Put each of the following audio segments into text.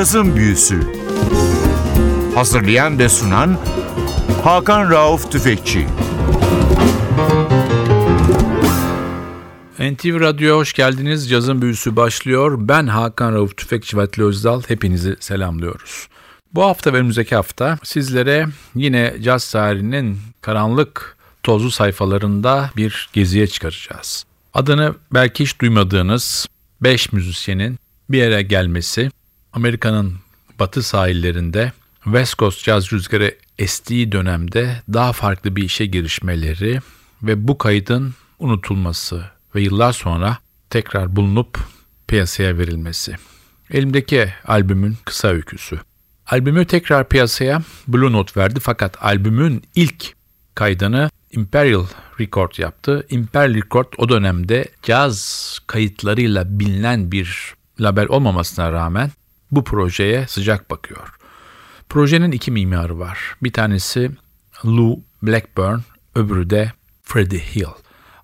Cazın Büyüsü Hazırlayan ve sunan Hakan Rauf Tüfekçi NTV Radyo'ya hoş geldiniz. Cazın Büyüsü başlıyor. Ben Hakan Rauf Tüfekçi ve Atli Özdal. Hepinizi selamlıyoruz. Bu hafta ve önümüzdeki hafta sizlere yine caz tarihinin karanlık tozlu sayfalarında bir geziye çıkaracağız. Adını belki hiç duymadığınız 5 müzisyenin bir yere gelmesi, Amerika'nın batı sahillerinde West Coast caz rüzgarı estiği dönemde daha farklı bir işe girişmeleri ve bu kaydın unutulması ve yıllar sonra tekrar bulunup piyasaya verilmesi. Elimdeki albümün kısa öyküsü. Albümü tekrar piyasaya Blue Note verdi fakat albümün ilk kaydını Imperial Record yaptı. Imperial Record o dönemde caz kayıtlarıyla bilinen bir label olmamasına rağmen bu projeye sıcak bakıyor. Projenin iki mimarı var. Bir tanesi Lou Blackburn, öbürü de Freddie Hill.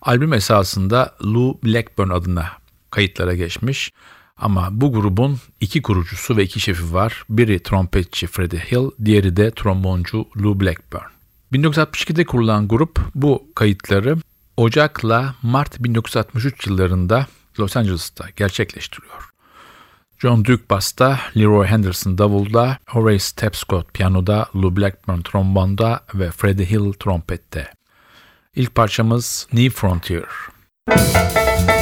Albüm esasında Lou Blackburn adına kayıtlara geçmiş. Ama bu grubun iki kurucusu ve iki şefi var. Biri trompetçi Freddie Hill, diğeri de tromboncu Lou Blackburn. 1962'de kurulan grup bu kayıtları Ocak'la Mart 1963 yıllarında Los Angeles'ta gerçekleştiriyor. John Duke basta, Leroy Henderson davulda, Horace Tapscott piyanoda, Lou Blackburn trombonda ve Freddie Hill trompette. İlk parçamız New Frontier. Müzik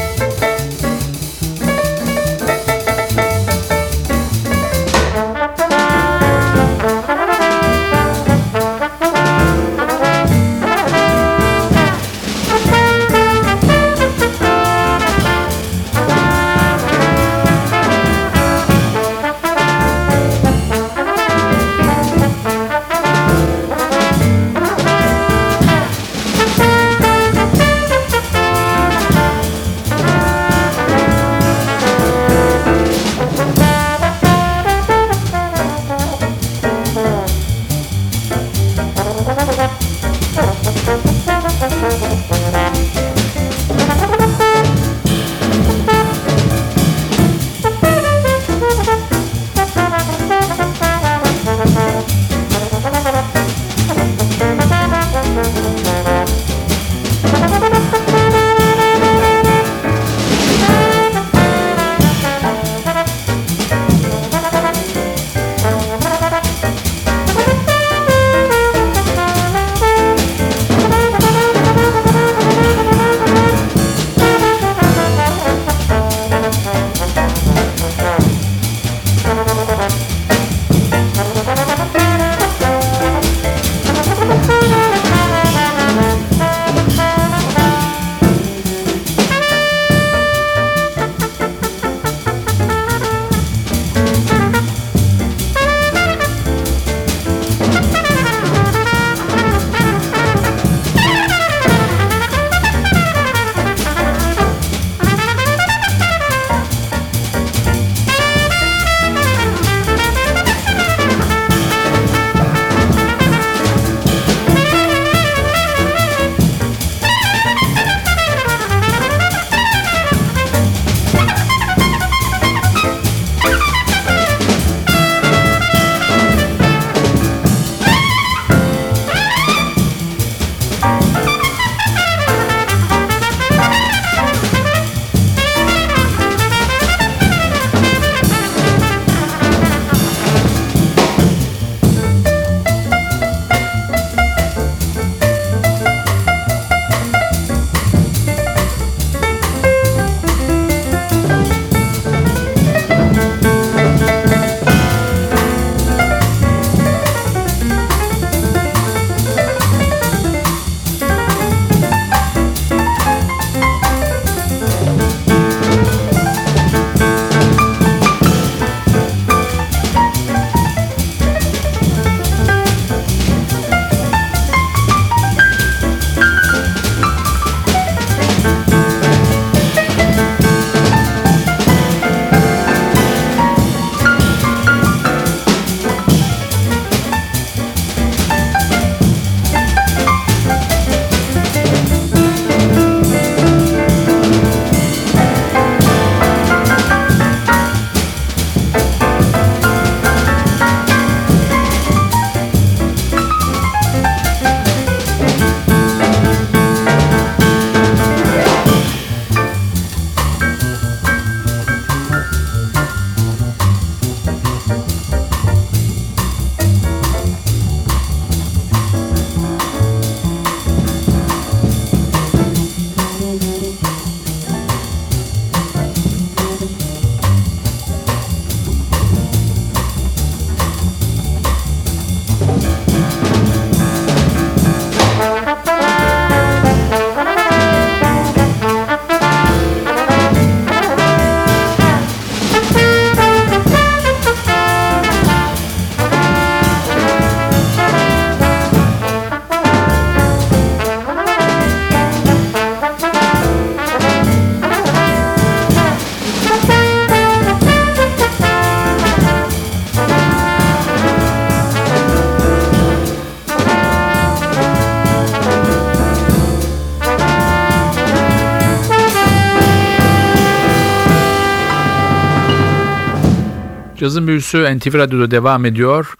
Cazın büyüsü NTV Radyo'da devam ediyor.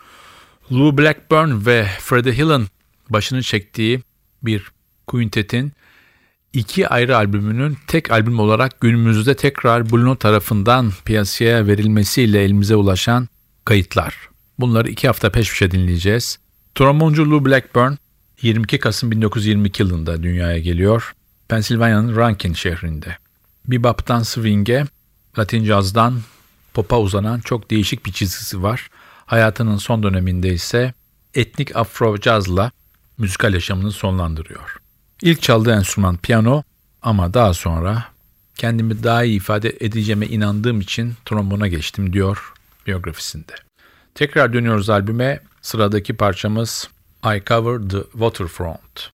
Lou Blackburn ve Freddie Hill'in başını çektiği bir quintetin iki ayrı albümünün tek albüm olarak günümüzde tekrar Blue Note tarafından piyasaya verilmesiyle elimize ulaşan kayıtlar. Bunları iki hafta peş peşe dinleyeceğiz. Tromboncu Lou Blackburn 22 Kasım 1922 yılında dünyaya geliyor. Pennsylvania'nın Rankin şehrinde. Bebop'tan swing'e, Latin cazdan pop'a uzanan çok değişik bir çizgisi var. Hayatının son döneminde ise etnik afro cazla müzikal yaşamını sonlandırıyor. İlk çaldığı enstrüman piyano ama daha sonra kendimi daha iyi ifade edeceğime inandığım için trombona geçtim diyor biyografisinde. Tekrar dönüyoruz albüme. Sıradaki parçamız I Cover the Waterfront.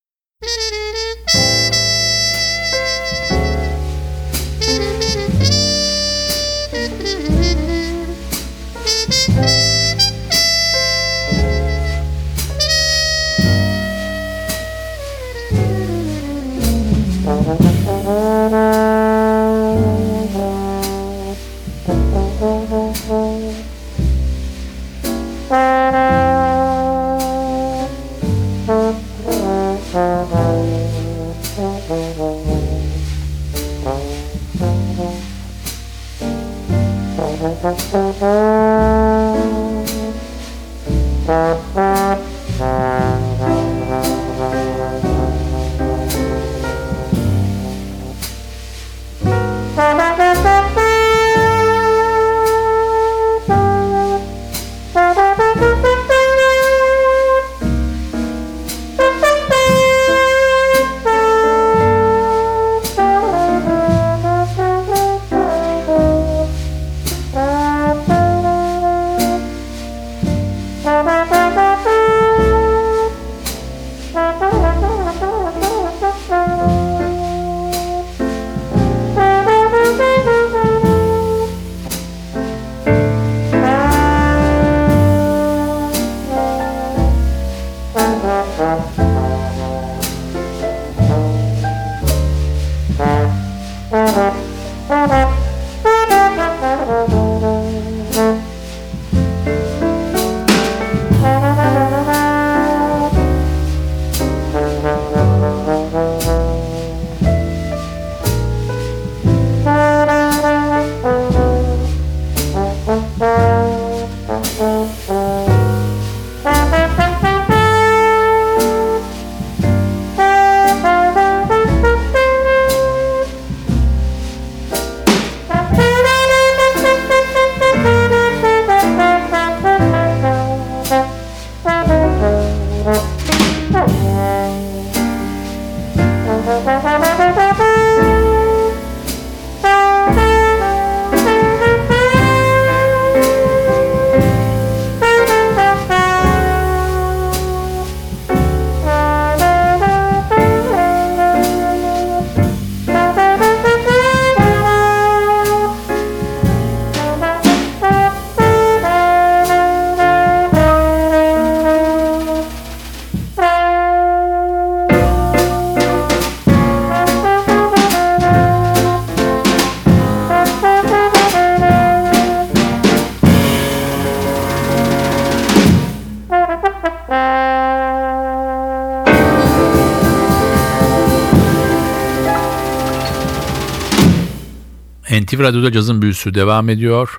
NTV Radyo'da cazın büyüsü devam ediyor.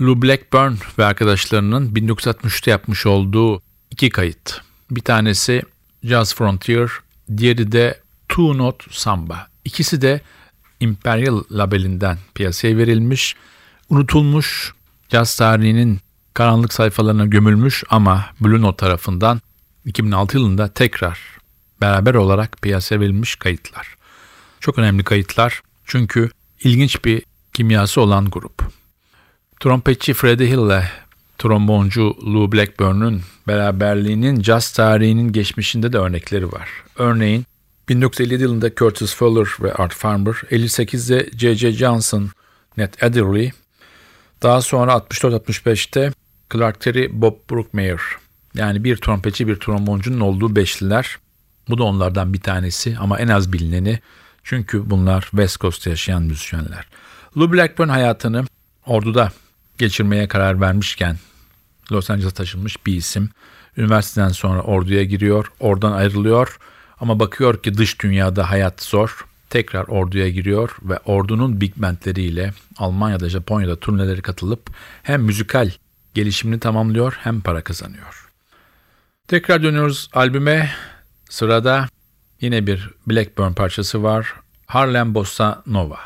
Lou Blackburn ve arkadaşlarının 1963'te yapmış olduğu iki kayıt. Bir tanesi Jazz Frontier, diğeri de Two Note Samba. İkisi de Imperial labelinden piyasaya verilmiş, unutulmuş, caz tarihinin karanlık sayfalarına gömülmüş ama Blue Note tarafından 2006 yılında tekrar beraber olarak piyasaya verilmiş kayıtlar. Çok önemli kayıtlar çünkü ilginç bir kimyası olan grup. Trompetçi Freddie Hill ile tromboncu Lou Blackburn'un beraberliğinin jazz tarihinin geçmişinde de örnekleri var. Örneğin 1957 yılında Curtis Fuller ve Art Farmer, 58'de J.J. Johnson, Ned Adderley, daha sonra 64-65'te Clark Terry, Bob Brookmeyer. Yani bir trompetçi bir tromboncunun olduğu beşliler. Bu da onlardan bir tanesi ama en az bilineni çünkü bunlar West Coast'ta yaşayan müzisyenler. Lou Blackburn hayatını orduda geçirmeye karar vermişken Los Angeles'a taşınmış bir isim. Üniversiteden sonra orduya giriyor, oradan ayrılıyor ama bakıyor ki dış dünyada hayat zor. Tekrar orduya giriyor ve ordunun big bandleriyle Almanya'da, Japonya'da turneleri katılıp hem müzikal gelişimini tamamlıyor hem para kazanıyor. Tekrar dönüyoruz albüme. Sırada yine bir Blackburn parçası var. Harlem Bossa Nova.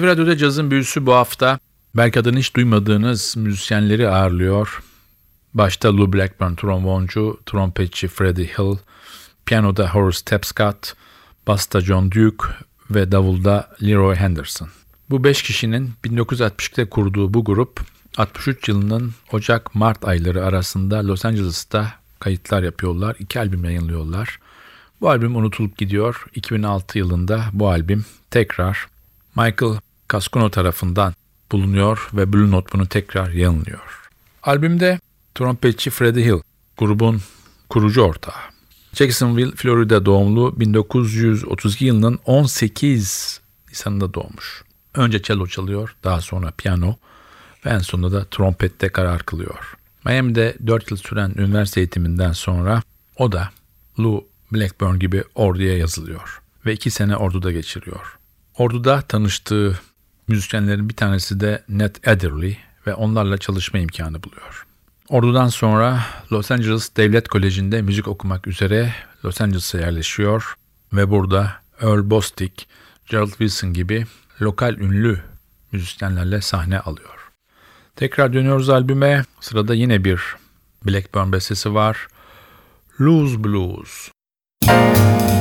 NTV Radyo'da cazın büyüsü bu hafta belki adını hiç duymadığınız müzisyenleri ağırlıyor. Başta Lou Blackburn tromboncu, trompetçi Freddie Hill, piyanoda Horace Tapscott, basta John Duke ve davulda Leroy Henderson. Bu beş kişinin 1962'de kurduğu bu grup 63 yılının Ocak-Mart ayları arasında Los Angeles'ta kayıtlar yapıyorlar. iki albüm yayınlıyorlar. Bu albüm unutulup gidiyor. 2006 yılında bu albüm tekrar Michael Cascuno tarafından bulunuyor ve Blue Note bunu tekrar yayınlıyor. Albümde trompetçi Freddie Hill, grubun kurucu ortağı. Jacksonville, Florida doğumlu 1932 yılının 18 Nisan'ında doğmuş. Önce cello çalıyor, daha sonra piyano ve en sonunda da trompette karar kılıyor. Miami'de 4 yıl süren üniversite eğitiminden sonra o da Lou Blackburn gibi orduya yazılıyor ve 2 sene orduda geçiriyor. Ordu'da tanıştığı müzisyenlerin bir tanesi de Ned Adderley ve onlarla çalışma imkanı buluyor. Ordudan sonra Los Angeles Devlet Koleji'nde müzik okumak üzere Los Angeles'a yerleşiyor ve burada Earl Bostic, Gerald Wilson gibi lokal ünlü müzisyenlerle sahne alıyor. Tekrar dönüyoruz albüme. Sırada yine bir Blackburn bestesi var. Lose Blues. Cazın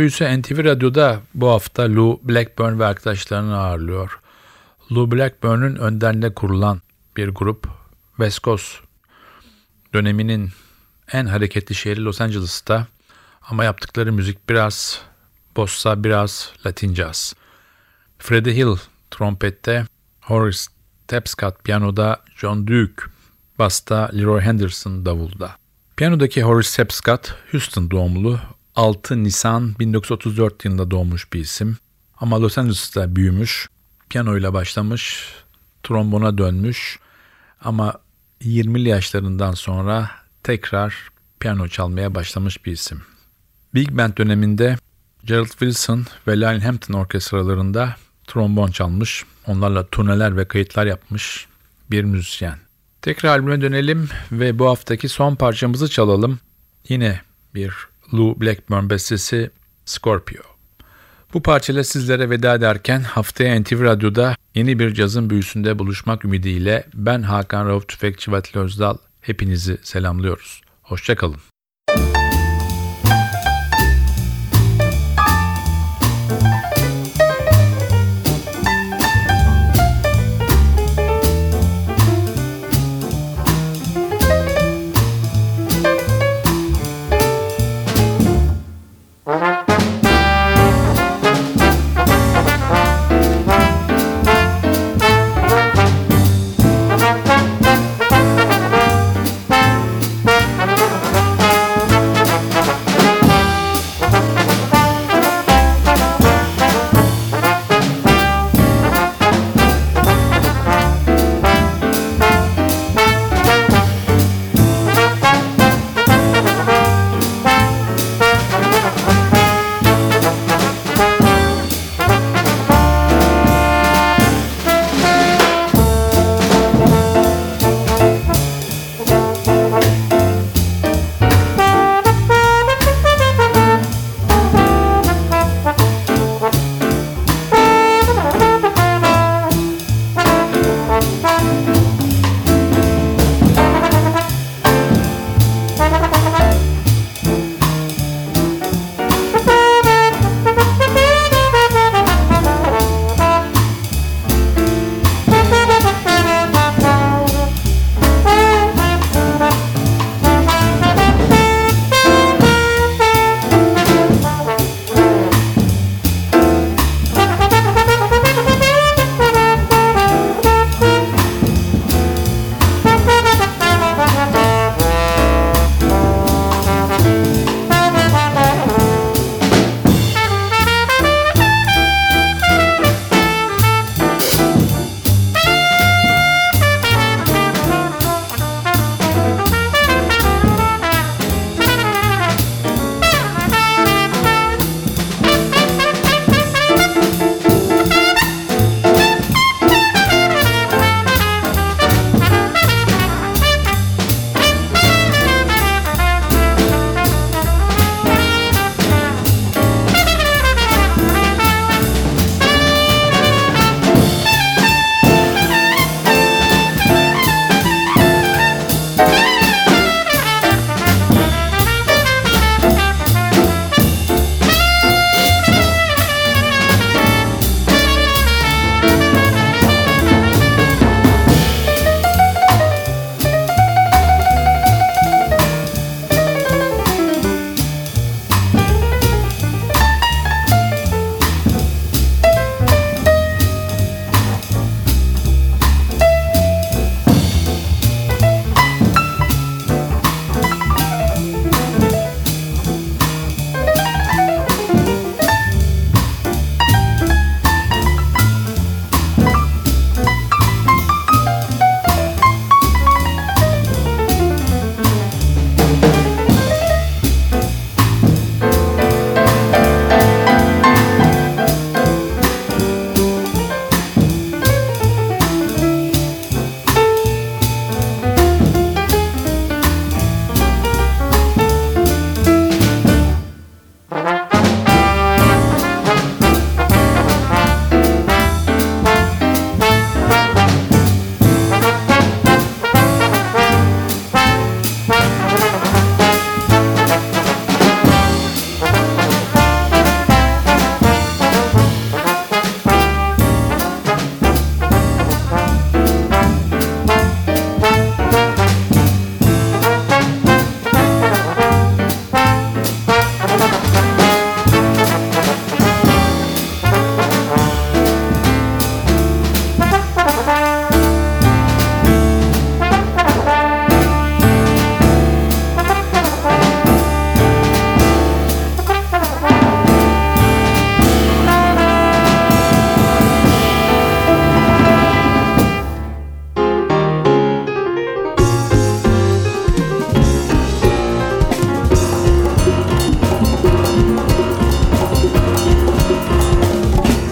büyüsü NTV Radyo'da bu hafta Lou Blackburn ve arkadaşlarını ağırlıyor. Lou Blackburn'un önderliğinde kurulan bir grup West Coast döneminin en hareketli şehri Los Angeles'ta ama yaptıkları müzik biraz bossa biraz latin jazz. Freddie Hill trompette, Horace Tapscott piyanoda, John Duke basta, Leroy Henderson davulda. Piyanodaki Horace Tapscott Houston doğumlu 6 Nisan 1934 yılında doğmuş bir isim. Ama Los Angeles'ta büyümüş, piyanoyla başlamış, trombona dönmüş ama 20'li yaşlarından sonra tekrar piyano çalmaya başlamış bir isim. Big Band döneminde Gerald Wilson ve Lionel Hampton orkestralarında trombon çalmış, onlarla turneler ve kayıtlar yapmış bir müzisyen. Tekrar albüme dönelim ve bu haftaki son parçamızı çalalım. Yine bir Lou Blackburn bestesi Scorpio. Bu parçayla sizlere veda ederken haftaya NTV Radyo'da yeni bir cazın büyüsünde buluşmak ümidiyle ben Hakan Rauf Tüfekçi Vatili Özdal hepinizi selamlıyoruz. Hoşçakalın.